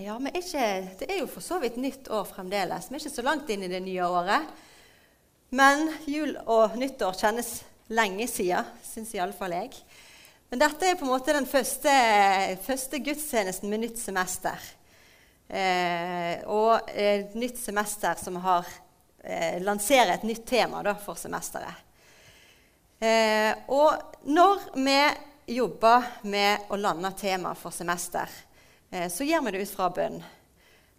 Ja, men ikke, Det er jo for så vidt nytt år fremdeles. Vi er ikke så langt inn i det nye året. Men jul og nyttår kjennes lenge siden, syns iallfall jeg. Men dette er på en måte den første, første gudstjenesten med nytt semester. Eh, og et nytt semester som har eh, lanserer et nytt tema da, for semesteret. Eh, og når vi jobber med å lande tema for semester, eh, så gjør vi det ut fra bønn.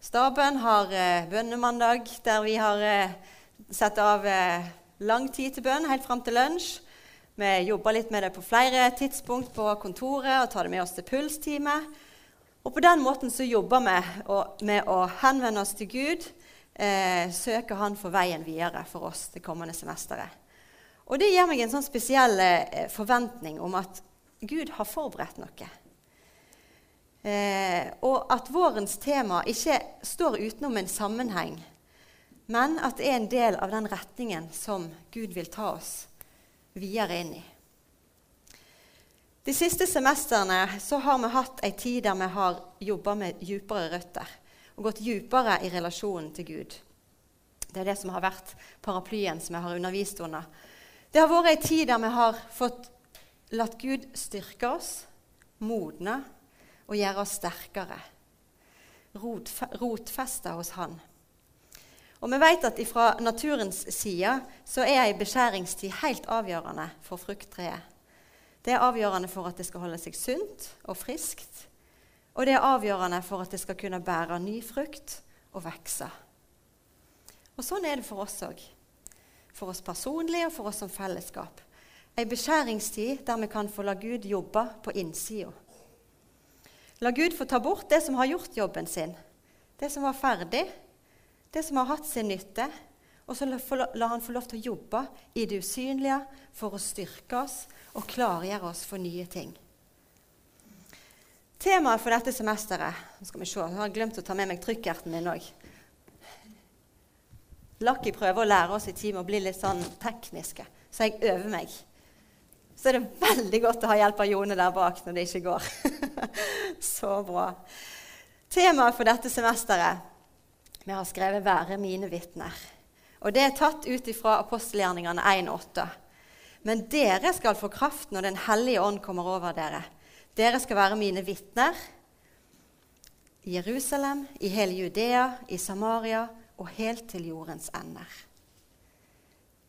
Staben har eh, bønnemandag, der vi har eh, satt av eh, lang tid til bønn, helt fram til lunsj. Vi jobber litt med det på flere tidspunkt på kontoret og tar det med oss til pulstime. Og på den måten så jobber vi med å henvende oss til Gud, eh, søke Han for veien videre for oss det kommende semesteret. Og det gir meg en sånn spesiell eh, forventning om at Gud har forberedt noe. Eh, og at vårens tema ikke står utenom en sammenheng, men at det er en del av den retningen som Gud vil ta oss videre inn i. De siste semestrene har vi hatt ei tid der vi har jobba med djupere røtter og gått djupere i relasjonen til Gud. Det er det som har vært paraplyen som jeg har undervist under. Det har vært ei tid der vi har fått latt Gud styrke oss, modne og gjøre oss sterkere. Rotfeste hos Han. Og vi vet at fra naturens side så er ei beskjæringstid helt avgjørende for frukttreet. Det er avgjørende for at det skal holde seg sunt og friskt. Og det er avgjørende for at det skal kunne bære ny frukt og vokse. Og sånn er det for oss òg. For oss personlig og for oss som fellesskap. Ei beskjæringstid der vi kan få la Gud jobbe på innsida. La Gud få ta bort det som har gjort jobben sin, det som var ferdig, det som har hatt sin nytte. Og så la, han få lov til å jobbe i det usynlige for å styrke oss og klargjøre oss for nye ting. Temaet for dette semesteret Nå skal vi se, Jeg har glemt å ta med meg trykkerten min òg. Lucky prøver å lære oss i team å bli litt sånn tekniske, så jeg øver meg. Så er det veldig godt å ha hjelp av Jone der bak når det ikke går. så bra. Temaet for dette semesteret vi har skrevet 'Være mine vitner'. Og Det er tatt ut fra apostelgjerningene 1,8. Men dere skal få kraft når Den hellige ånd kommer over dere. Dere skal være mine vitner i Jerusalem, i hele Judea, i Samaria og helt til jordens ender.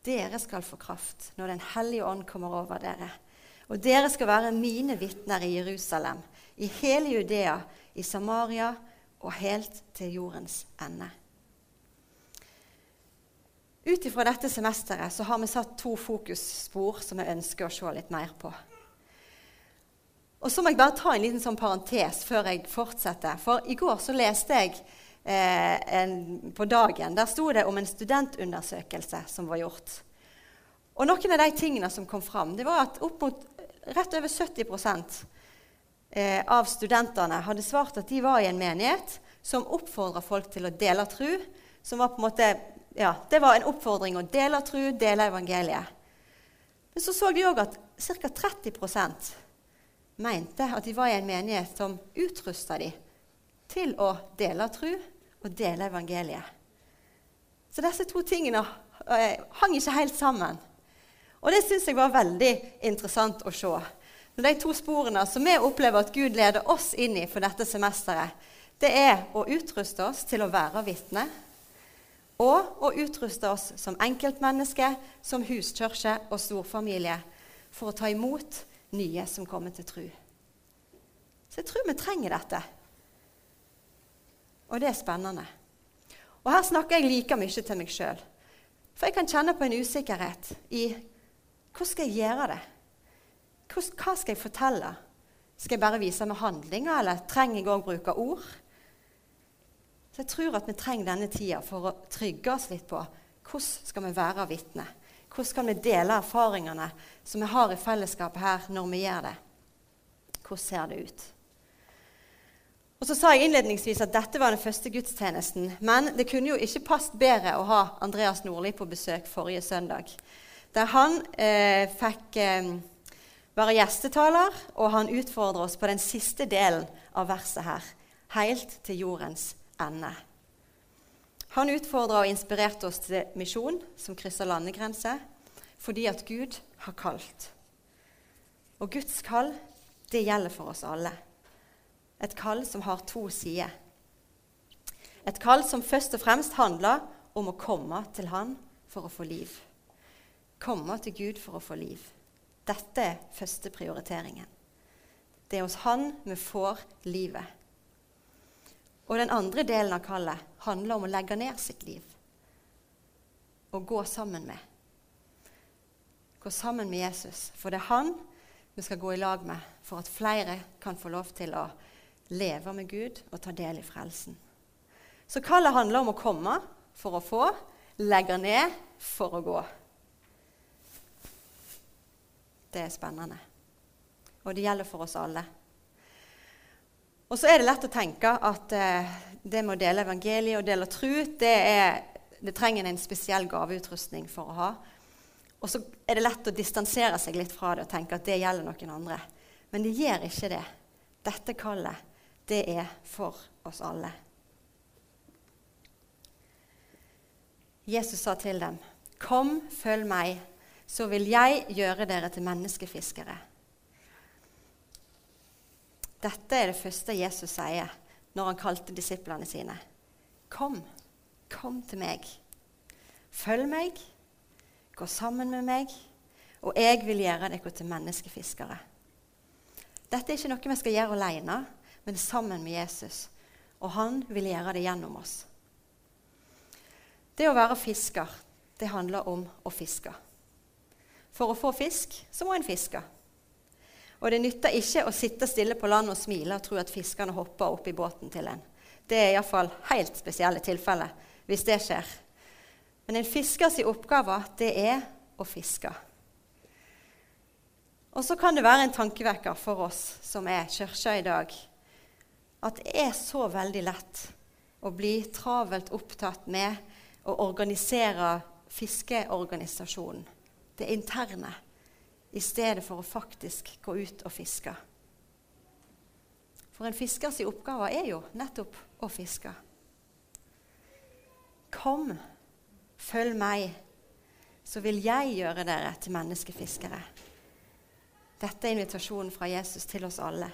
Dere skal få kraft når Den hellige ånd kommer over dere. Og dere skal være mine vitner i Jerusalem, i hele Judea, i Samaria og helt til jordens ende. Ut ifra dette semesteret så har vi satt to fokusspor som jeg ønsker å se litt mer på. Og så må jeg bare ta en liten sånn parentes før jeg fortsetter. For i går så leste jeg eh, en, på dagen. Der sto det om en studentundersøkelse som var gjort. Og noen av de tingene som kom fram, det var at opp mot rett over 70 eh, av studentene hadde svart at de var i en menighet som oppfordra folk til å dele tru. Som var på en måte, ja, det var en oppfordring å dele tru, dele evangeliet. Men så så de òg at ca. 30% mente at de var i en menighet som utrusta dem til å dele tru og dele evangeliet. Så disse to tingene eh, hang ikke helt sammen. Og det syns jeg var veldig interessant å se. De to sporene som vi opplever at Gud leder oss inn i for dette semesteret, det er å utruste oss til å være vitne, og å utruste oss som enkeltmenneske, som huskirke og storfamilie for å ta imot nye som kommer til tru. Så jeg tror vi trenger dette. Og det er spennende. Og her snakker jeg like mye til meg sjøl. For jeg kan kjenne på en usikkerhet i hvordan skal jeg gjøre det? hva skal jeg fortelle? Skal jeg bare vise med handlinger, eller trenger jeg òg bruke ord? Så Jeg tror at vi trenger denne tida for å trygge oss litt på hvordan skal vi være vitne. Hvordan skal vi dele erfaringene som vi har i fellesskapet her, når vi gjør det? Hvordan ser det ut? Og så sa jeg innledningsvis at dette var den første gudstjenesten. Men det kunne jo ikke passet bedre å ha Andreas Nordli på besøk forrige søndag. Der han eh, fikk eh, være gjestetaler, og han utfordrer oss på den siste delen av verset her. helt til jordens ende. Han utfordra og inspirerte oss til misjon som krysser landegrenser, fordi at Gud har kalt. Og Guds kall, det gjelder for oss alle. Et kall som har to sider. Et kall som først og fremst handler om å komme til Han for å få liv. Komme til Gud for å få liv. Dette er første prioriteringen. Det er hos Han vi får livet. Og den andre delen av kallet handler om å legge ned sitt liv. Og gå sammen med. Gå sammen med Jesus. For det er han vi skal gå i lag med for at flere kan få lov til å leve med Gud og ta del i frelsen. Så kallet handler om å komme for å få, legge ned for å gå. Det er spennende. Og det gjelder for oss alle. Og så er det lett å tenke at eh, det med å dele evangeliet og dele tru, det, er, det trenger en spesiell gaveutrustning for å ha. Og så er det lett å distansere seg litt fra det og tenke at det gjelder noen andre. Men det gjør ikke det. Dette kallet, det er for oss alle. Jesus sa til dem, 'Kom, følg meg, så vil jeg gjøre dere til menneskefiskere.' Dette er det første Jesus sier når han kalte disiplene sine. Kom, kom til meg. Følg meg, gå sammen med meg, og jeg vil gjøre dere til menneskefiskere. Dette er ikke noe vi skal gjøre alene, men sammen med Jesus. Og han vil gjøre det gjennom oss. Det å være fisker, det handler om å fiske. For å få fisk så må en fiske. Og det nytter ikke å sitte stille på land og smile og tro at fiskerne hopper opp i båten til en. Det er iallfall helt spesielle tilfeller hvis det skjer. Men en fiskers oppgave, det er å fiske. Og så kan det være en tankevekker for oss som er kirka i dag, at det er så veldig lett å bli travelt opptatt med å organisere fiskeorganisasjonen, det interne i stedet for å faktisk gå ut og fiske. For en fiskers oppgave er jo nettopp å fiske. Kom, følg meg, så vil jeg gjøre dere til menneskefiskere. Dette er invitasjonen fra Jesus til oss alle.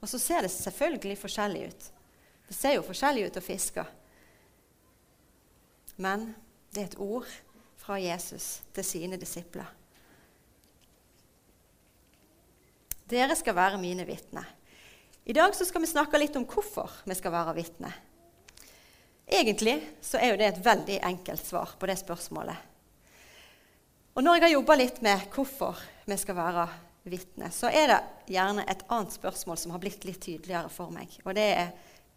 Og så ser det selvfølgelig forskjellig ut. Det ser jo forskjellig ut å fiske. Men det er et ord fra Jesus til sine disipler. Dere skal være mine vitner. I dag skal vi snakke litt om hvorfor vi skal være vitner. Egentlig så er jo det et veldig enkelt svar på det spørsmålet. Og når jeg har jobba litt med hvorfor vi skal være vitner, så er det gjerne et annet spørsmål som har blitt litt tydeligere for meg. Og det er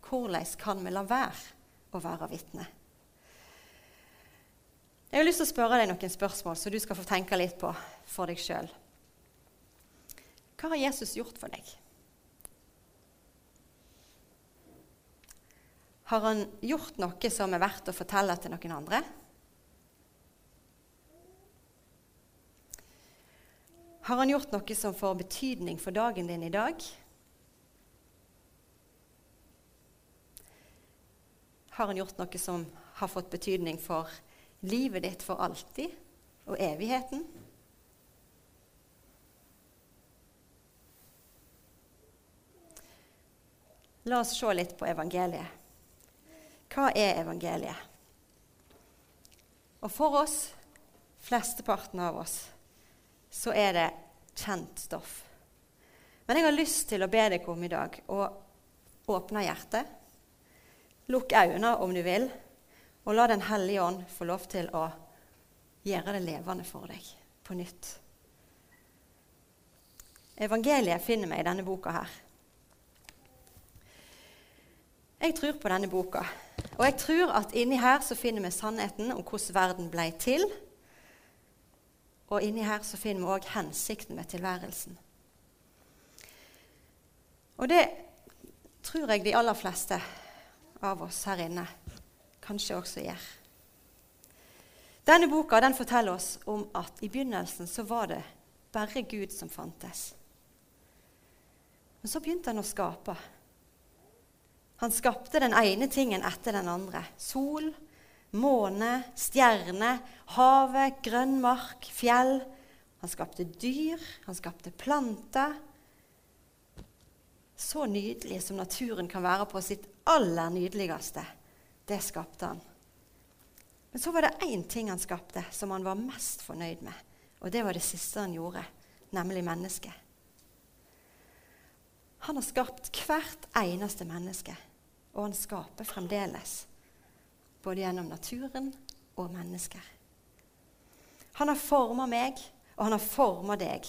hvordan kan vi la være å være vitne? Jeg har lyst til å spørre deg noen spørsmål så du skal få tenke litt på for deg sjøl. Hva har Jesus gjort for deg? Har han gjort noe som er verdt å fortelle til noen andre? Har han gjort noe som får betydning for dagen din i dag? Har han gjort noe som har fått betydning for livet ditt for alltid og evigheten? La oss se litt på evangeliet. Hva er evangeliet? Og for oss, flesteparten av oss, så er det kjent stoff. Men jeg har lyst til å be deg om i dag å åpne hjertet. Lukk øynene om du vil, og la Den hellige ånd få lov til å gjøre det levende for deg på nytt. Evangeliet finner vi i denne boka her. Jeg tror på denne boka. Og jeg tror at inni her så finner vi sannheten om hvordan verden ble til. Og inni her så finner vi òg hensikten med tilværelsen. Og det tror jeg de aller fleste av oss her inne kanskje også gjør. Denne boka den forteller oss om at i begynnelsen så var det bare Gud som fantes. Men så begynte han å skape. Han skapte den ene tingen etter den andre. Sol, måne, stjerne, havet, grønn mark, fjell. Han skapte dyr, han skapte planter. Så nydelig som naturen kan være på sitt aller nydeligste. Det skapte han. Men så var det én ting han skapte som han var mest fornøyd med. Og det var det siste han gjorde, nemlig mennesket. Han har skapt hvert eneste menneske, og han skaper fremdeles. Både gjennom naturen og mennesker. Han har forma meg, og han har forma deg.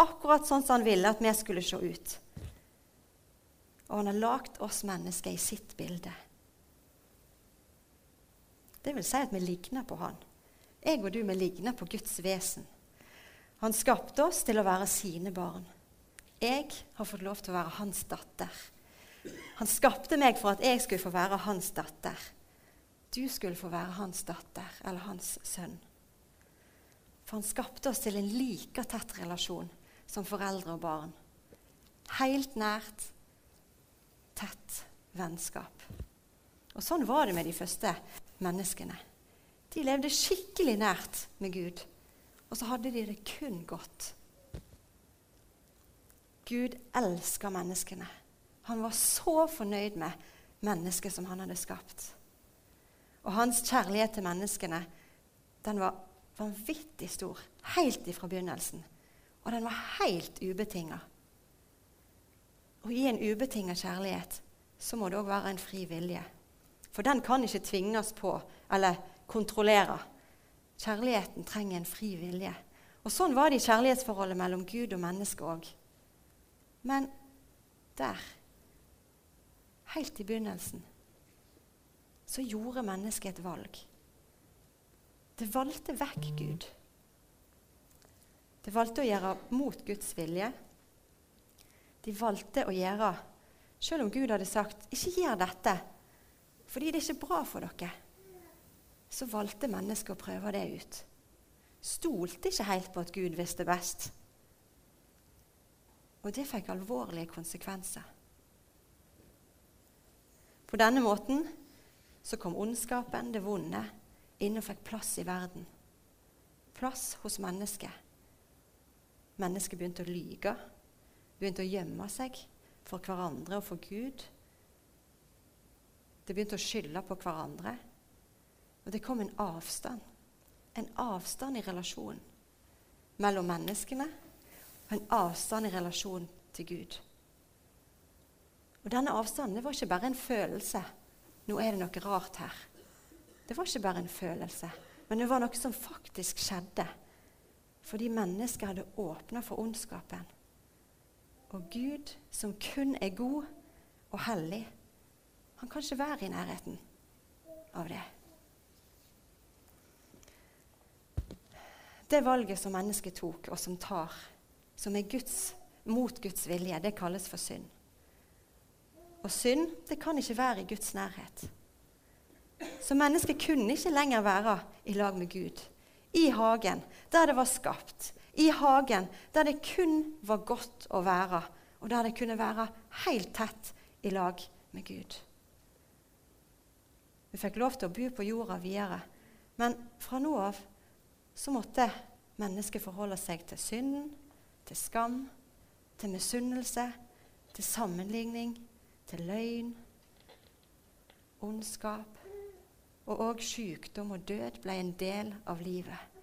Akkurat sånn som han ville at vi skulle se ut. Og han har lagd oss mennesker i sitt bilde. Det vil si at vi ligner på han. Jeg og du, vi ligner på Guds vesen. Han skapte oss til å være sine barn. Jeg har fått lov til å være hans datter. Han skapte meg for at jeg skulle få være hans datter. Du skulle få være hans datter eller hans sønn. For han skapte oss til en like tett relasjon som foreldre og barn. Helt nært, tett vennskap. Og sånn var det med de første menneskene. De levde skikkelig nært med Gud, og så hadde de det kun godt. Gud elska menneskene. Han var så fornøyd med mennesket som han hadde skapt. Og hans kjærlighet til menneskene den var vanvittig stor helt ifra begynnelsen. Og den var helt ubetinga. Og i en ubetinga kjærlighet så må det òg være en fri vilje. For den kan ikke tvinges på eller kontrollere. Kjærligheten trenger en fri vilje. Og Sånn var det i kjærlighetsforholdet mellom Gud og menneske òg. Men der, helt i begynnelsen, så gjorde mennesket et valg. Det valgte vekk Gud. Det valgte å gjøre mot Guds vilje. De valgte å gjøre Selv om Gud hadde sagt 'ikke gjør dette', fordi det er ikke bra for dere, så valgte mennesket å prøve det ut. Stolte ikke helt på at Gud visste best. Og det fikk alvorlige konsekvenser. På denne måten så kom ondskapen, det vonde, inn og fikk plass i verden. Plass hos mennesket. Mennesket begynte å lyge, begynte å gjemme seg for hverandre og for Gud. Det begynte å skylde på hverandre. Og det kom en avstand. En avstand i relasjonen mellom menneskene og en avstand i relasjon til Gud. Og Denne avstanden var ikke bare en følelse. Nå er det noe rart her. Det var ikke bare en følelse, men det var noe som faktisk skjedde. Fordi mennesket hadde åpna for ondskapen. Og Gud, som kun er god og hellig, han kan ikke være i nærheten av det. Det valget som mennesket tok, og som tar, som er Guds, mot Guds vilje, det kalles for synd. Og synd det kan ikke være i Guds nærhet. Så mennesket kunne ikke lenger være i lag med Gud. I hagen der det var skapt. I hagen der det kun var godt å være, og der det kunne være helt tett i lag med Gud. Vi fikk lov til å bo på jorda videre. Men fra nå av så måtte mennesket forholde seg til synden, til skam, til misunnelse, til sammenligning, til løgn, ondskap. Og òg sykdom og død ble en del av livet.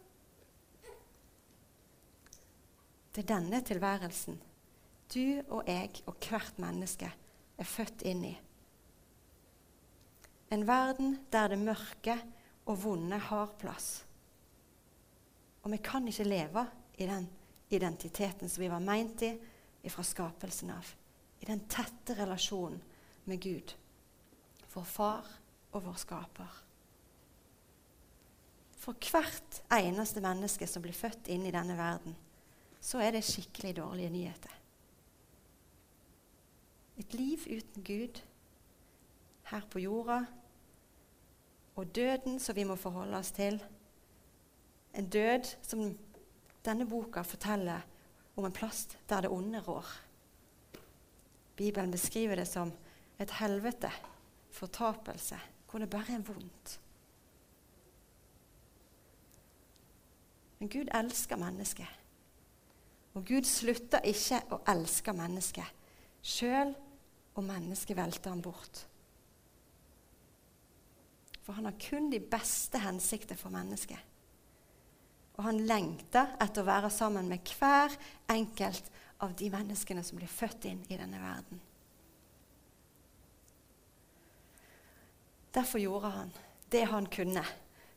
Det er denne tilværelsen du og jeg og hvert menneske er født inn i. En verden der det mørke og vonde har plass. Og vi kan ikke leve i den identiteten som vi var meint i fra skapelsen av. I den tette relasjonen med Gud, vår far og vår skaper. For hvert eneste menneske som blir født inn i denne verden, så er det skikkelig dårlige nyheter. Et liv uten Gud her på jorda og døden som vi må forholde oss til. En død som denne boka forteller om en plass der det onde rår. Bibelen beskriver det som et helvete, fortapelse, hvor det bare er vondt. Men Gud elsker mennesket. Og Gud slutter ikke å elske mennesket, sjøl om mennesket velter ham bort. For han har kun de beste hensikter for mennesket. Og han lengter etter å være sammen med hver enkelt av de menneskene som blir født inn i denne verden. Derfor gjorde han det han kunne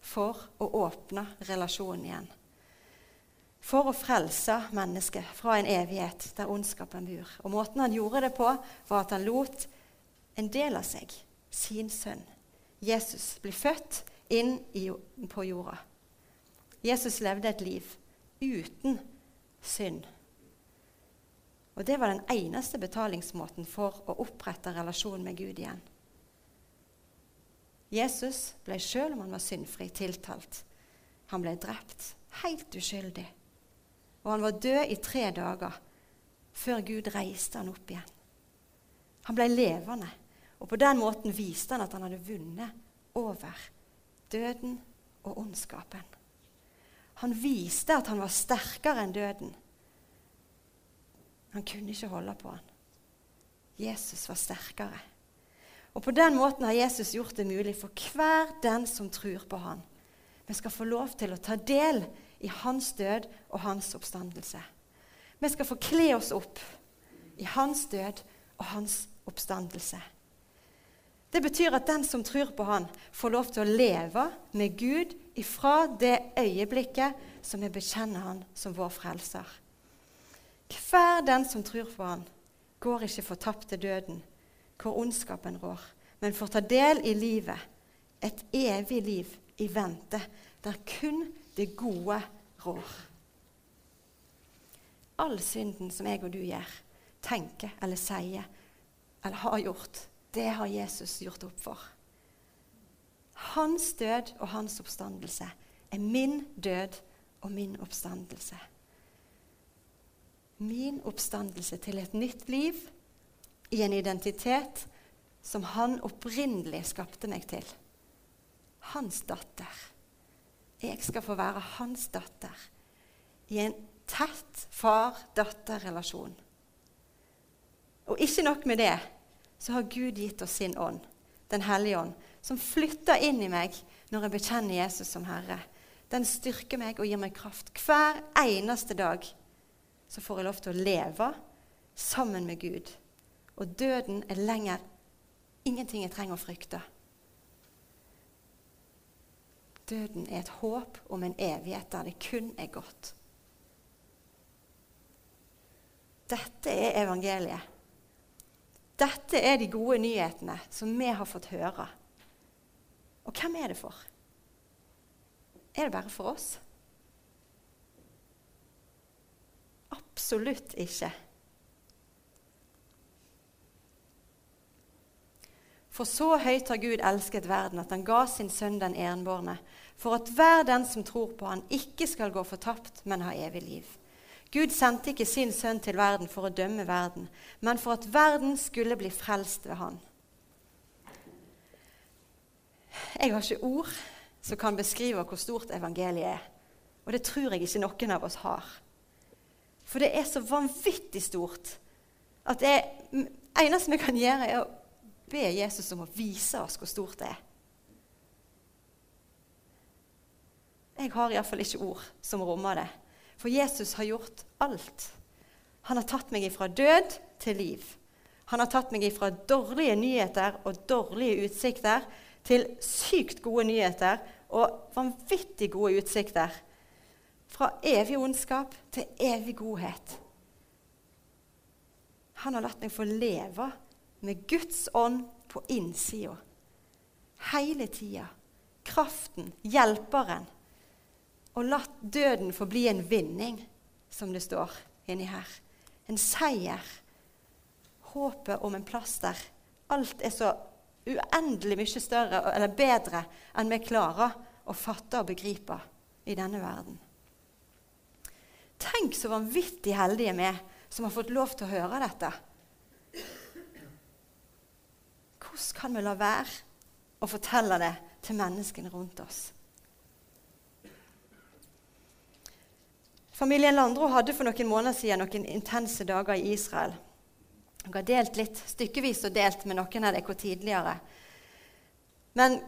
for å åpne relasjonen igjen. For å frelse mennesket fra en evighet der ondskapen bor. Og Måten han gjorde det på, var at han lot en del av seg, sin sønn, Jesus, bli født inn på jorda. Jesus levde et liv uten synd. Og det var den eneste betalingsmåten for å opprette relasjonen med Gud igjen. Jesus ble sjøl om han var syndfri, tiltalt. Han ble drept, helt uskyldig. Og han var død i tre dager før Gud reiste han opp igjen. Han ble levende, og på den måten viste han at han hadde vunnet over døden og ondskapen. Han viste at han var sterkere enn døden. Han kunne ikke holde på han. Jesus var sterkere. Og På den måten har Jesus gjort det mulig for hver den som tror på han. Vi skal få lov til å ta del i hans død og hans oppstandelse. Vi skal få kle oss opp i hans død og hans oppstandelse. Det betyr at den som tror på han, får lov til å leve med Gud ifra det øyeblikket som vi bekjenner han som vår frelser. Hver den som tror på han, går ikke fortapt til døden, hvor ondskapen rår, men får ta del i livet, et evig liv i vente, der kun det gode rår. All synden som jeg og du gjør, tenker eller sier eller har gjort, det har Jesus gjort opp for. Hans død og hans oppstandelse er min død og min oppstandelse min oppstandelse til et nytt liv i en identitet som han opprinnelig skapte meg til. Hans datter. Jeg skal få være hans datter i en tett far-datter-relasjon. Og ikke nok med det, så har Gud gitt oss sin ånd, Den hellige ånd, som flytter inn i meg når jeg bekjenner Jesus som Herre. Den styrker meg og gir meg kraft hver eneste dag så får jeg lov til å leve sammen med Gud. Og døden er lenger ingenting jeg trenger å frykte. Døden er et håp om en evighet der det kun er godt. Dette er evangeliet. Dette er de gode nyhetene som vi har fått høre. Og hvem er det for? Er det bare for oss? Absolutt ikke. For så høyt har Gud elsket verden at han ga sin sønn den enbårne, for at hver den som tror på han ikke skal gå fortapt, men ha evig liv. Gud sendte ikke sin sønn til verden for å dømme verden, men for at verden skulle bli frelst ved han. Jeg har ikke ord som kan beskrive hvor stort evangeliet er. Og det tror jeg ikke noen av oss har. For det er så vanvittig stort at det eneste vi kan gjøre, er å be Jesus om å vise oss hvor stort det er. Jeg har iallfall ikke ord som rommer det. For Jesus har gjort alt. Han har tatt meg ifra død til liv. Han har tatt meg ifra dårlige nyheter og dårlige utsikter til sykt gode nyheter og vanvittig gode utsikter. Fra evig ondskap til evig godhet. Han har latt meg få leve med Guds ånd på innsida. Hele tida. Kraften, hjelperen. Og latt døden få bli en vinning, som det står inni her. En seier. Håpet om en plass der alt er så uendelig mye større eller bedre enn vi klarer å fatte og begripe i denne verden. Tenk så vanvittig heldige vi som har fått lov til å høre dette. hvordan kan vi la være å fortelle det til menneskene rundt oss? Familien Landro hadde for noen måneder siden noen intense dager i Israel. Jeg har delt litt stykkevis og delt med noen av dere tidligere. Men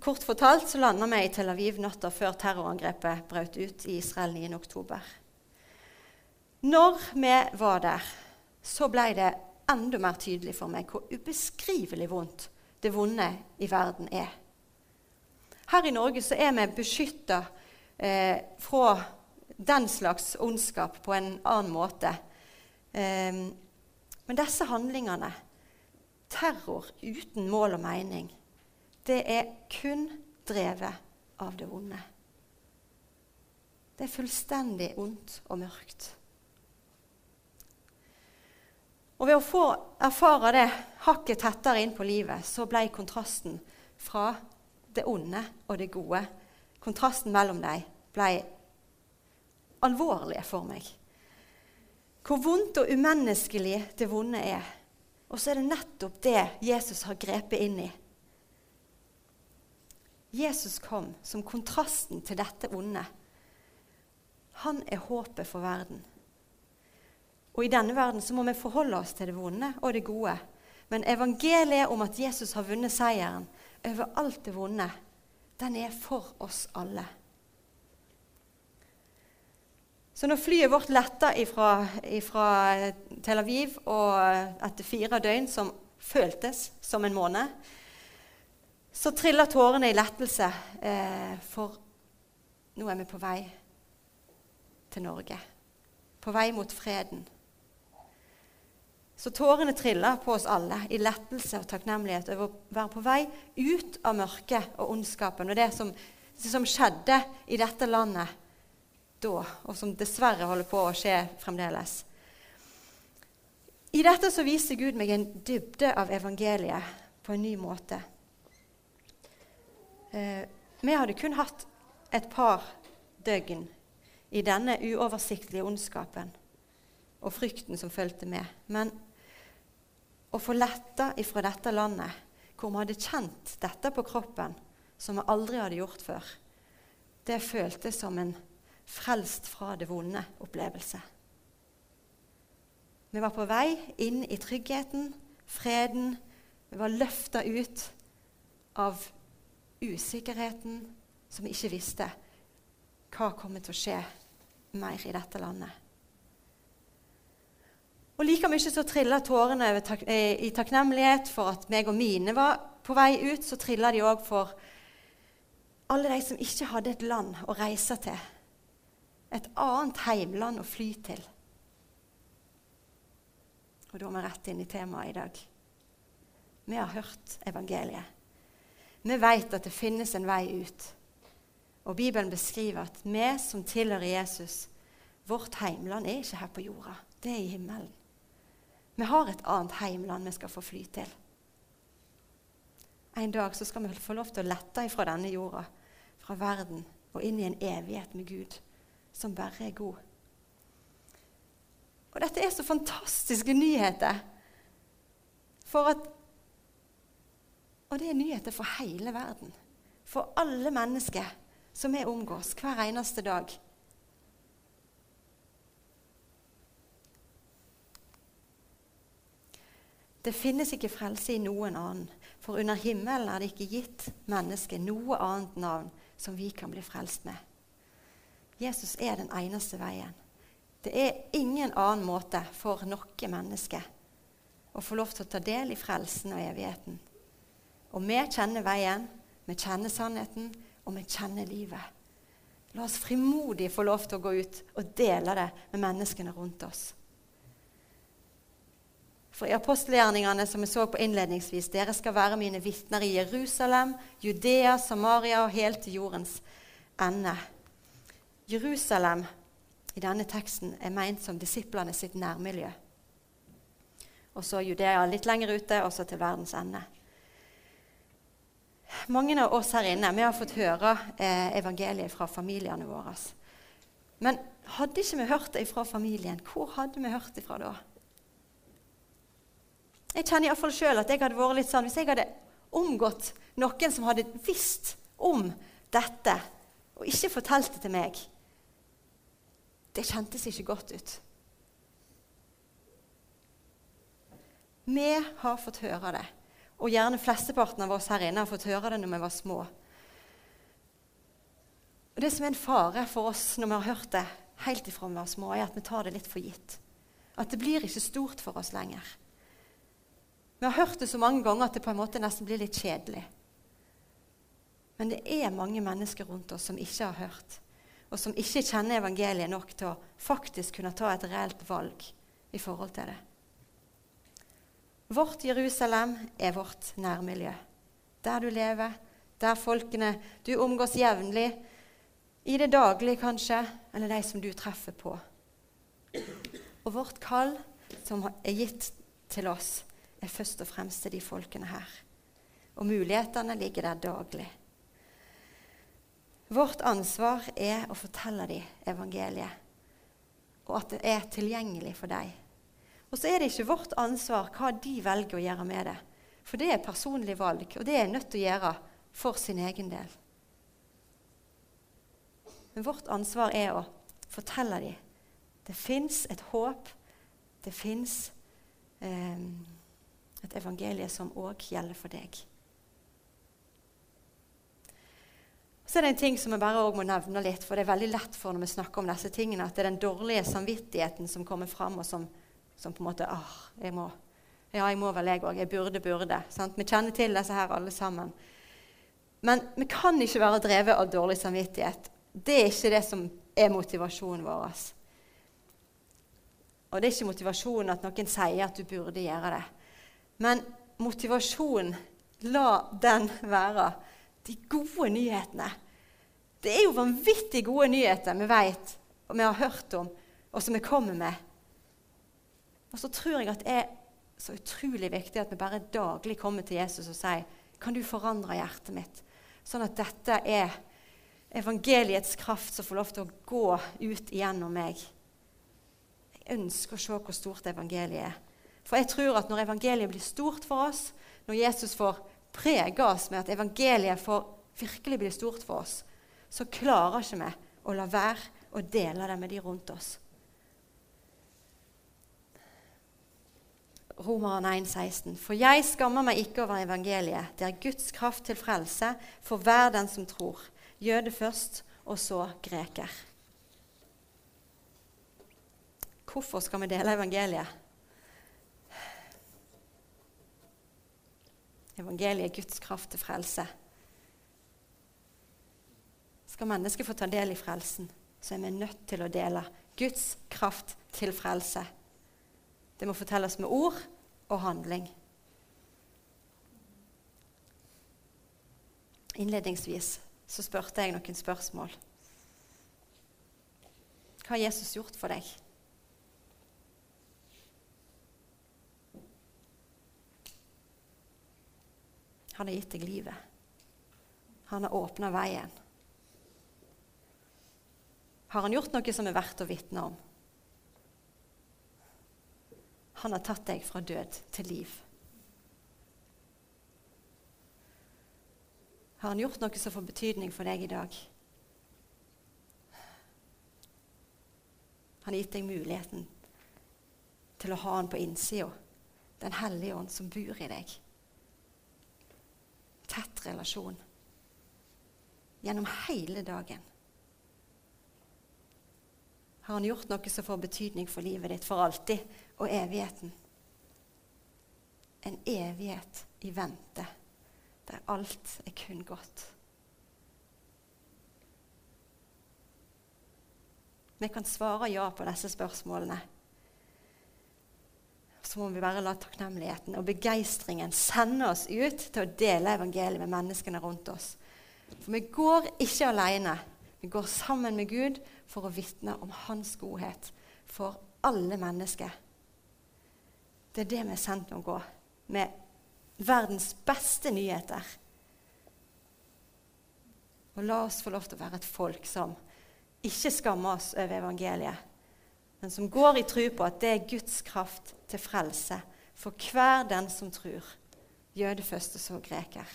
kort fortalt så landa vi i Tel Aviv natta før terrorangrepet brøt ut i Israel 9.10. Når vi var der, så ble det enda mer tydelig for meg hvor ubeskrivelig vondt det vonde i verden er. Her i Norge så er vi beskytta eh, fra den slags ondskap på en annen måte. Eh, men disse handlingene, terror uten mål og mening, det er kun drevet av det vonde. Det er fullstendig ondt og mørkt. Og ved å få erfare det hakket tettere inn på livet, så ble kontrasten fra det onde og det gode Kontrasten mellom dem ble alvorlig for meg. Hvor vondt og umenneskelig det vonde er. Og så er det nettopp det Jesus har grepet inn i. Jesus kom som kontrasten til dette onde. Han er håpet for verden. Og i denne verden så må vi forholde oss til det vonde og det gode. Men evangeliet om at Jesus har vunnet seieren over alt det vonde, den er for oss alle. Så når flyet vårt letta fra Tel Aviv og etter fire døgn som føltes som en måned, så triller tårene i lettelse, eh, for nå er vi på vei til Norge. På vei mot freden. Så tårene trilla på oss alle i lettelse og takknemlighet over å være på vei ut av mørket og ondskapen og det som, det som skjedde i dette landet da, og som dessverre holder på å skje fremdeles. I dette så viser Gud meg en dybde av evangeliet på en ny måte. Eh, vi hadde kun hatt et par døgn i denne uoversiktlige ondskapen og frykten som fulgte med. Men å få lette ifra dette landet, hvor vi hadde kjent dette på kroppen som vi aldri hadde gjort før, det føltes som en frelst fra det vonde opplevelse. Vi var på vei inn i tryggheten, freden. Vi var løfta ut av usikkerheten som vi ikke visste. Hva kommer til å skje mer i dette landet? Og like mye så trilla tårene tak eh, i takknemlighet for at meg og mine var på vei ut. Så trilla de òg for alle de som ikke hadde et land å reise til. Et annet heimland å fly til. Og da er vi rett inn i temaet i dag. Vi har hørt evangeliet. Vi vet at det finnes en vei ut. Og Bibelen beskriver at vi som tilhører Jesus, vårt heimland er ikke her på jorda. Det er i himmelen. Vi har et annet heimland vi skal få fly til. En dag så skal vi få lov til å lette ifra denne jorda, fra verden, og inn i en evighet med Gud, som bare er god. Og dette er så fantastiske nyheter. For at Og det er nyheter for hele verden. For alle mennesker som vi omgås hver eneste dag. Det finnes ikke frelse i noen annen, for under himmelen er det ikke gitt mennesket noe annet navn som vi kan bli frelst med. Jesus er den eneste veien. Det er ingen annen måte for noe menneske å få lov til å ta del i frelsen og evigheten. Og vi kjenner veien, vi kjenner sannheten, og vi kjenner livet. La oss frimodig få lov til å gå ut og dele det med menneskene rundt oss. For i apostelgjerningene som vi så på innledningsvis, dere skal være mine vitner i Jerusalem, Judea, Samaria og helt til jordens ende. Jerusalem i denne teksten er meint som disiplene sitt nærmiljø. Og så Judea litt lenger ute, og så til verdens ende. Mange av oss her inne vi har fått høre eh, evangeliet fra familiene våre. Men hadde ikke vi hørt det fra familien, hvor hadde vi hørt det fra da? Jeg kjenner iallfall sjøl at jeg hadde vært litt sånn hvis jeg hadde omgått noen som hadde visst om dette, og ikke fortalt det til meg. Det kjentes ikke godt ut. Vi har fått høre det, og gjerne flesteparten av oss her inne har fått høre det når vi var små. Og Det som er en fare for oss når vi har hørt det helt ifra vi var små, er at vi tar det litt for gitt. At det blir ikke stort for oss lenger. Vi har hørt det så mange ganger at det på en måte nesten blir litt kjedelig. Men det er mange mennesker rundt oss som ikke har hørt, og som ikke kjenner evangeliet nok til å faktisk kunne ta et reelt valg i forhold til det. Vårt Jerusalem er vårt nærmiljø. Der du lever, der folkene du omgås jevnlig, i det daglige kanskje, eller de som du treffer på. Og vårt kall, som er gitt til oss, er først og fremst til de folkene her. Og mulighetene ligger der daglig. Vårt ansvar er å fortelle dem evangeliet, og at det er tilgjengelig for dem. Og så er det ikke vårt ansvar hva de velger å gjøre med det. For det er personlig valg, og det er nødt til å gjøre for sin egen del. Men vårt ansvar er å fortelle dem det fins et håp, det fins eh, et evangelie som òg gjelder for deg. Så er det en ting som jeg bare må nevne litt, for det er veldig lett for når vi snakker om disse tingene, at det er den dårlige samvittigheten som kommer fram, og som, som på en måte ah, jeg må, Ja, jeg må vel, jeg òg. Jeg burde, burde. Sant? Vi kjenner til disse her alle sammen. Men vi kan ikke være drevet av dårlig samvittighet. Det er ikke det som er motivasjonen vår. Og det er ikke motivasjonen at noen sier at du burde gjøre det. Men motivasjonen, la den være de gode nyhetene. Det er jo vanvittig gode nyheter vi vet og vi har hørt om, og som vi kommer med. Og så tror jeg at det er så utrolig viktig at vi bare daglig kommer til Jesus og sier Kan du forandre hjertet mitt, sånn at dette er evangeliets kraft som får lov til å gå ut igjennom meg? Jeg ønsker å se hvor stort evangeliet er. For jeg tror at når evangeliet blir stort for oss, når Jesus får prege oss med at evangeliet får virkelig bli stort for oss, så klarer ikke vi å la være å dele det med de rundt oss. Romeren 1,16. For jeg skammer meg ikke over evangeliet. Det er Guds kraft til frelse for hver den som tror. Jøde først, og så greker. Hvorfor skal vi dele evangeliet? Evangeliet er Guds kraft til frelse. Skal mennesket få ta del i frelsen, så er vi nødt til å dele Guds kraft til frelse. Det må fortelles med ord og handling. Innledningsvis så spurte jeg noen spørsmål. Hva har Jesus gjort for deg? Han har gitt deg livet. Han har åpna veien. Har han gjort noe som er verdt å vitne om? Han har tatt deg fra død til liv. Har han gjort noe som får betydning for deg i dag? Han har gitt deg muligheten til å ha han på innsida. Den hellige ånd som bor i deg tett relasjon gjennom hele dagen. Har han gjort noe som får betydning for livet ditt for alltid og evigheten? En evighet i vente, der alt er kun godt. Vi kan svare ja på disse spørsmålene så må vi bare la takknemligheten og begeistringen sende oss ut til å dele evangeliet med menneskene rundt oss. For vi går ikke alene. Vi går sammen med Gud for å vitne om Hans godhet for alle mennesker. Det er det vi er sendt å gå, med verdens beste nyheter. Og la oss få lov til å være et folk som ikke skammer oss over evangeliet, men som går i tro på at det er Guds kraft til frelse for hver den som tror, jøde først og så greker.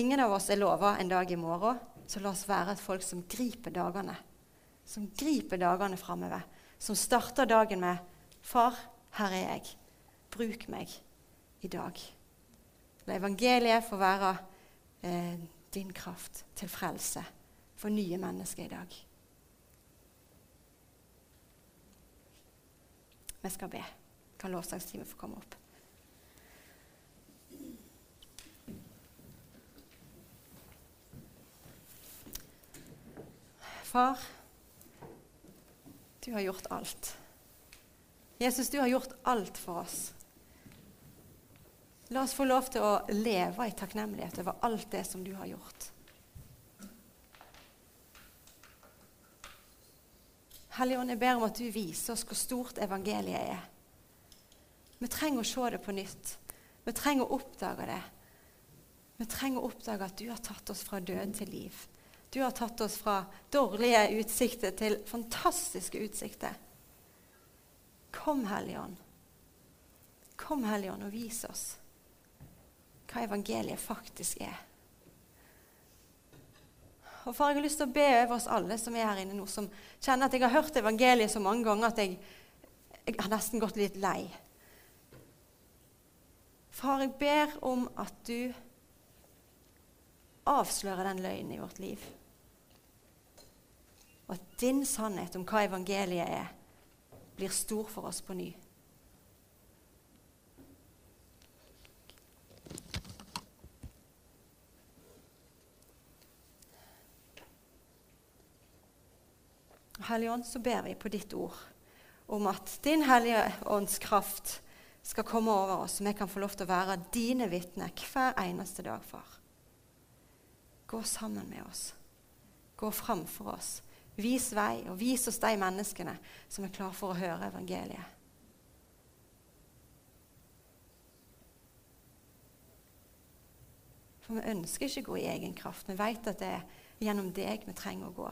Ingen av oss er lova en dag i morgen, så la oss være et folk som griper dagene. Som griper dagene framover. Som starter dagen med 'Far, her er jeg. Bruk meg i dag'. La evangeliet få være eh, din kraft til frelse for nye mennesker i dag. Vi skal be. Kan lovsangsteamet få komme opp? Far, du har gjort alt. Jesus, du har gjort alt for oss. La oss få lov til å leve i takknemlighet over alt det som du har gjort. Helligånd, jeg ber om at du viser oss hvor stort evangeliet er. Vi trenger å se det på nytt. Vi trenger å oppdage det. Vi trenger å oppdage at du har tatt oss fra død til liv. Du har tatt oss fra dårlige utsikter til fantastiske utsikter. Kom, Helligånd. Kom, Helligånd, og vis oss hva evangeliet faktisk er. Og far, Jeg har lyst til å be over oss alle som er her inne nå, som kjenner at jeg har hørt evangeliet så mange ganger at jeg, jeg har nesten gått litt lei. Far, jeg ber om at du avslører den løgnen i vårt liv. Og at din sannhet om hva evangeliet er, blir stor for oss på ny. Hellige Ånd, så ber vi på ditt ord om at din Hellige Ånds kraft skal komme over oss, så vi kan få lov til å være dine vitner hver eneste dag, far. Gå sammen med oss. Gå framfor oss. Vis vei, og vis oss de menneskene som er klare for å høre evangeliet. For vi ønsker ikke å gå i egen kraft. Vi vet at det er gjennom deg vi trenger å gå.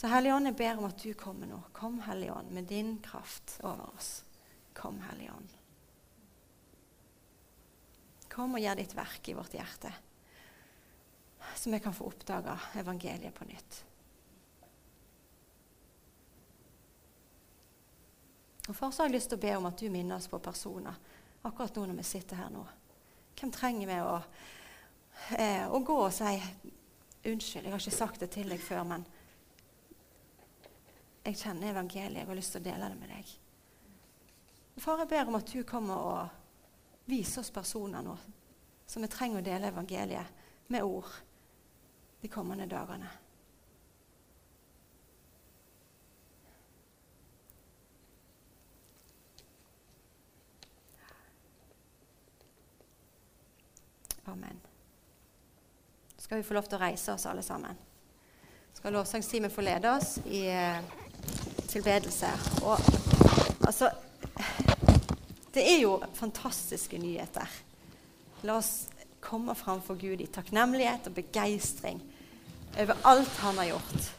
Så Hellige Ånd, jeg ber om at du kommer nå. Kom, Hellige Ånd, med din kraft over oss. Kom, Hellige Ånd. Kom og gjør ditt verk i vårt hjerte, så vi kan få oppdaga evangeliet på nytt. Og Først har jeg lyst til å be om at du minner oss på personer akkurat nå når vi sitter her nå. Hvem trenger vi å, eh, å gå og si 'Unnskyld, jeg har ikke sagt det til deg før', men jeg kjenner evangeliet. Jeg har lyst til å dele det med deg. Far, jeg ber om at du kommer og viser oss personer nå som vi trenger å dele evangeliet med ord de kommende dagene. Amen. Så skal vi få lov til å reise oss alle sammen. Skal lovsangsteamet få lede oss i eh, tilbedelse. Og altså Det er jo fantastiske nyheter. La oss komme fram for Gud i takknemlighet og begeistring over alt han har gjort.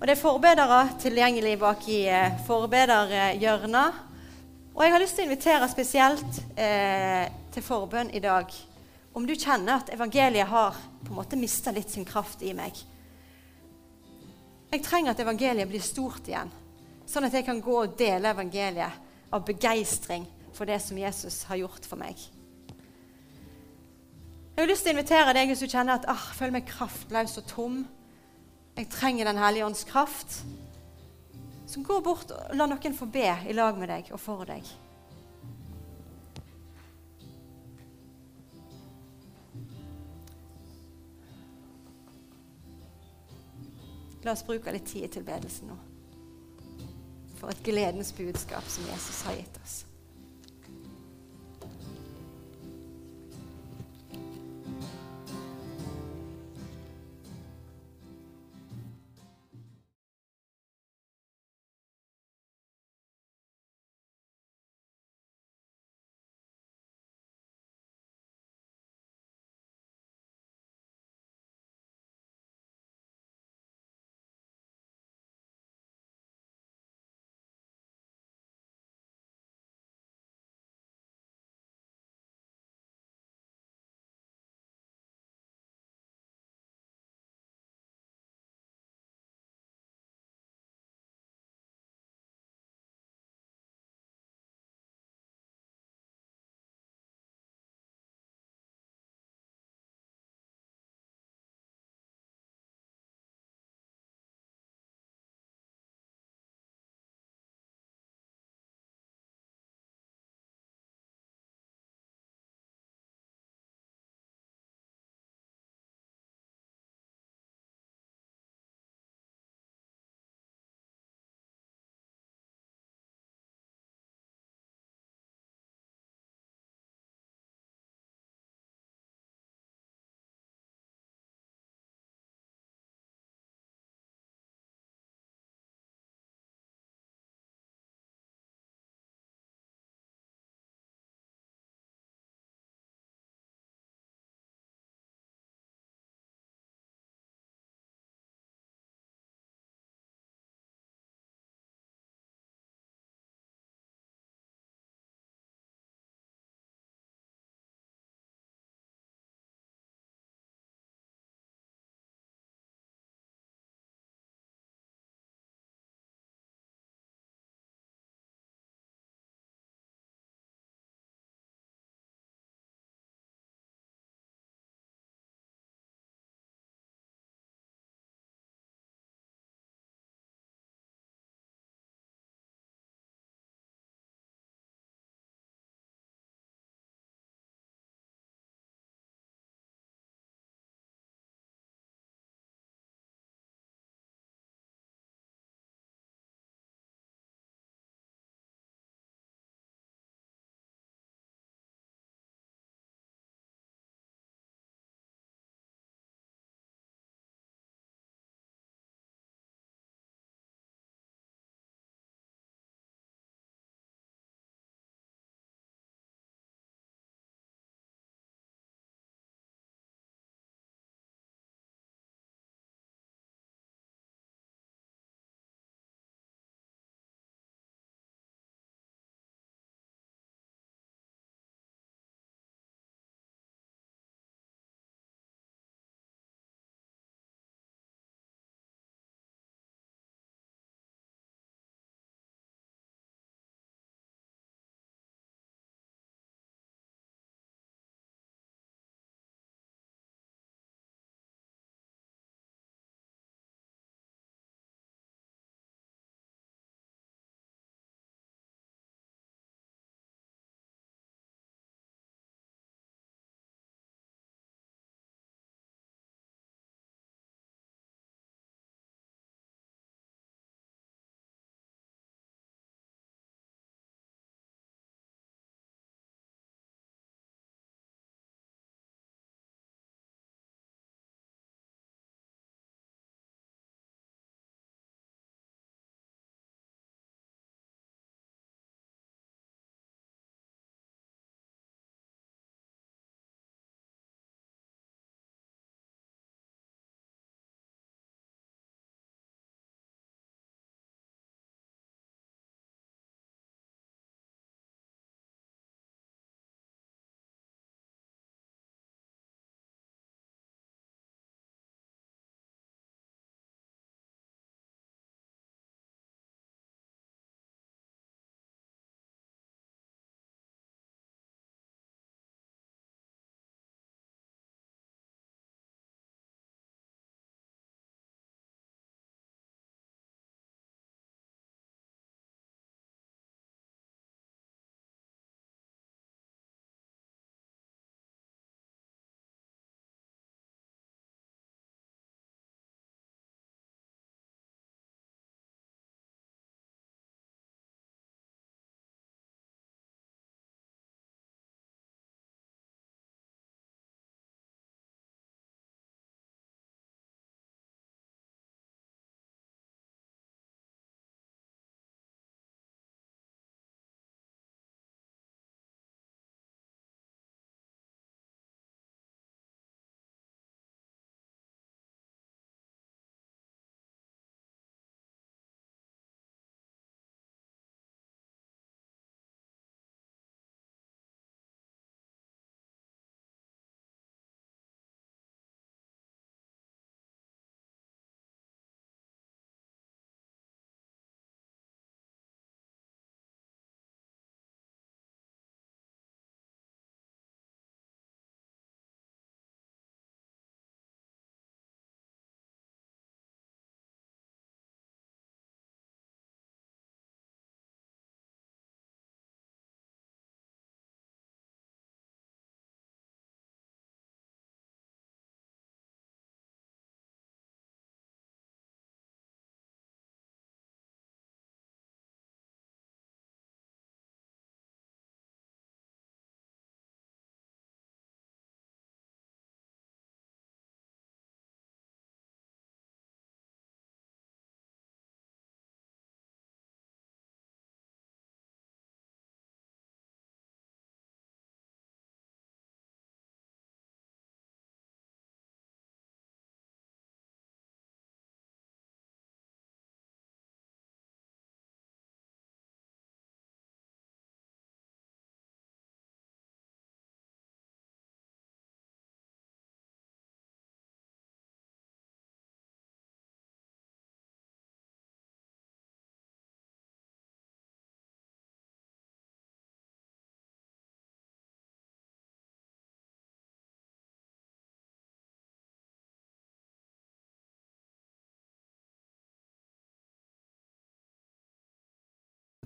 Og Det er forbedere tilgjengelig bak i eh, forbederhjørnet. Og jeg har lyst til å invitere spesielt eh, til forbønn i dag. Om du kjenner at evangeliet har på en måte mista litt sin kraft i meg. Jeg trenger at evangeliet blir stort igjen, sånn at jeg kan gå og dele evangeliet av begeistring for det som Jesus har gjort for meg. Jeg har lyst til å invitere deg hvis du kjenner at ah, føler meg kraftløs og tom. Jeg trenger Den hellige ånds kraft. Så gå bort og la noen få be i lag med deg og for deg. La oss bruke litt tid i tilbedelsen nå. For et gledens budskap som Jesus har gitt oss.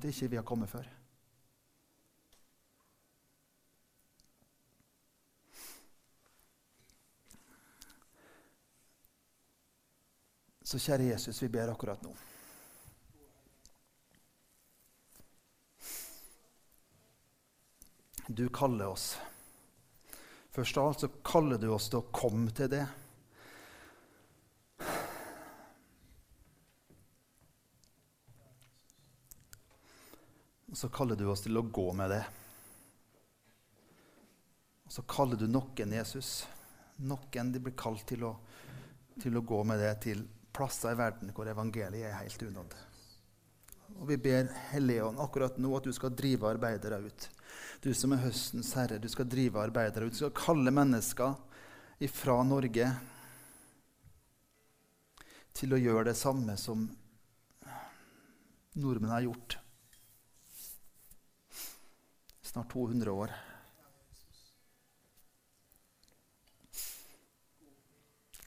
At ikke vi har kommet før. Så kjære Jesus, vi ber akkurat nå. Du kaller oss. Først av alt så kaller du oss til å komme til det. Så kaller du oss til å gå med det. Og så kaller du noen Jesus. Noen de blir kalt til å, til å gå med det til plasser i verden hvor evangeliet er helt unådd. Og vi ber Helligånd akkurat nå at du skal drive arbeidere ut. Du som er høstens herre, du skal drive arbeidere ut. Du skal kalle mennesker ifra Norge til å gjøre det samme som nordmenn har gjort snart 200 år.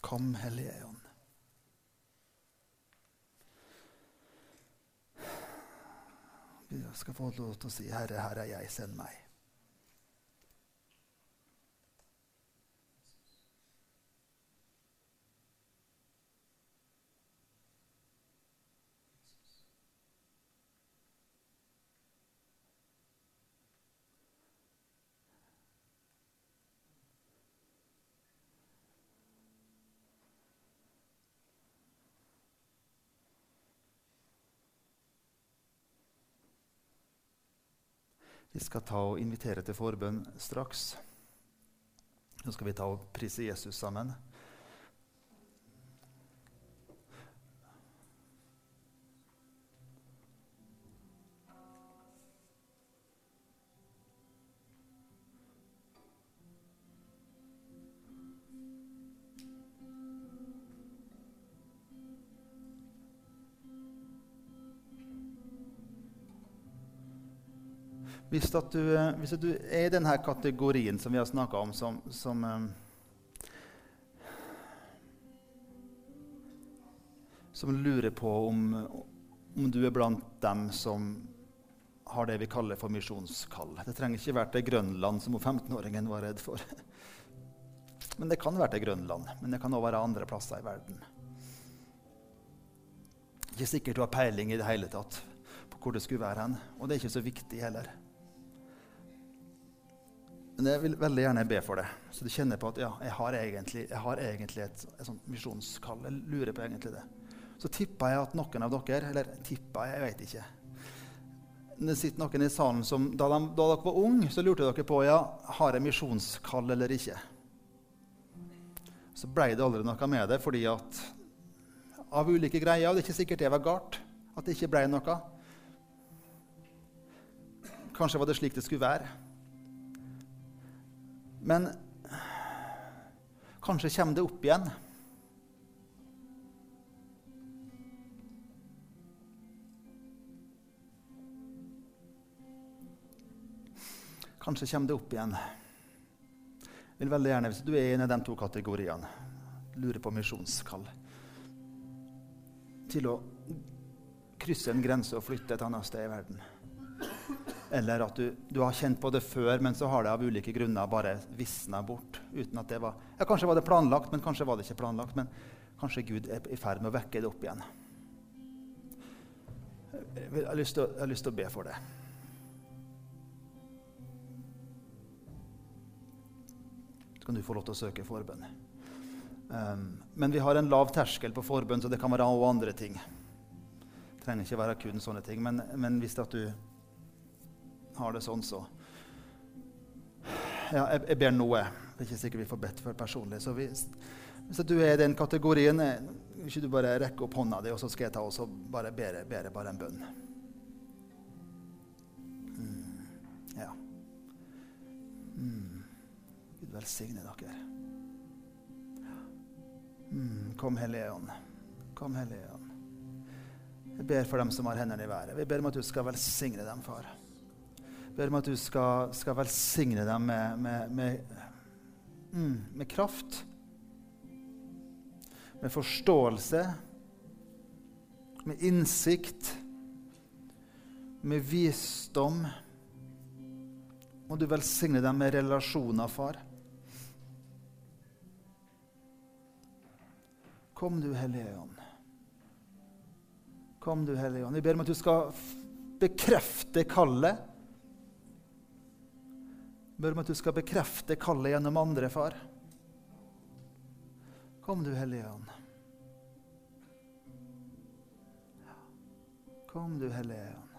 Kom, Hellige Ånd. Vi skal få lov til å si, 'Herre, her er jeg, send meg'. Vi skal ta og invitere til forbønn straks. Så skal vi ta og prise Jesus sammen. Hvis, du, eh, hvis du er i denne kategorien som vi har snakka om, som, som um, Som lurer på om, om, du er blant dem som har det vi kaller for misjonskall. Det trenger ikke være til Grønland, som 15-åringen var redd for. Men det kan være til Grønland. Men det kan òg være andre plasser i verden. Ikke sikkert du har peiling i det hele tatt på hvor det skulle være hen. Og det er ikke så viktig heller. Men jeg vil veldig gjerne be for det, så du kjenner på at ja, jeg har egentlig, jeg har egentlig et, et misjonskall. Jeg lurer på egentlig det. Så tippa jeg at noen av dere Eller tippa jeg, jeg vet ikke. Det sitter noen i salen som da, de, da dere var unge, så lurte dere på ja, har jeg misjonskall eller ikke. Så ble det aldri noe med det fordi at av ulike greier Og det er ikke sikkert det var galt at det ikke ble noe. Kanskje var det slik det skulle være. Men kanskje kommer det opp igjen. Kanskje kommer det opp igjen. Jeg vil veldig gjerne, Hvis du er en av de to kategoriene, lurer på misjonskall Til å krysse en grense og flytte et annet sted i verden. Eller at du, du, har kjent på det før, men så har det av ulike grunner bare visna bort. uten at det var... Ja, Kanskje var det planlagt, men kanskje var det ikke planlagt. Men kanskje Gud er i ferd med å vekke det opp igjen. Jeg har lyst til har lyst til å be for det. Så kan du få lov til å søke forbønn. Um, men vi har en lav terskel på forbønn, så det kan være også andre ting. Det trenger ikke være kun sånne ting. Men, men hvis at du har det sånn, så ja, jeg, jeg, ber noe. Det er ikke sikkert vi får bedt for personlig. Så hvis, hvis du er i den kategorien, vil ikke du bare rekke opp hånda di, og så skal jeg ta og bare bere, bere bare en bønn. Mm, ja. Mm. Gud velsigne dere. Mm, kom, Hellige Ånd. Kom, Hellige Ånd. Jeg ber for dem som har hendene i været. Vi ber om at du skal velsigne dem, far ber om at du skal, skal velsigne dem med, med, med, mm, med, kraft. Med forståelse. Med innsikt. med visdom. Må du velsigne dem med relasjoner, far. Kom, du Hellige Ånd. Kom, du Hellige Ånd. Vi ber om at du skal bekrefte kallet. Ber om at du skal bekrefte kallet gjennom andre, far. Kom, du Hellige Ånd. Kom, du Hellige Ånd.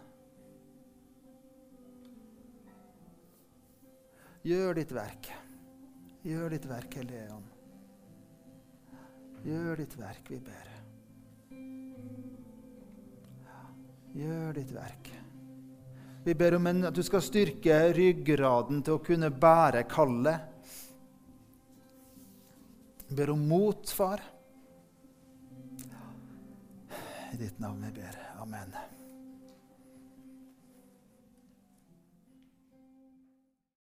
Gjør ditt verk. Gjør ditt verk, Hellige Ånd. Gjør ditt verk, vi ber. Gjør ditt verk. Vi ber om en, at du skal styrke ryggraden til å kunne bære kallet. Vi ber om mot, far. I ditt navn vi ber. Amen.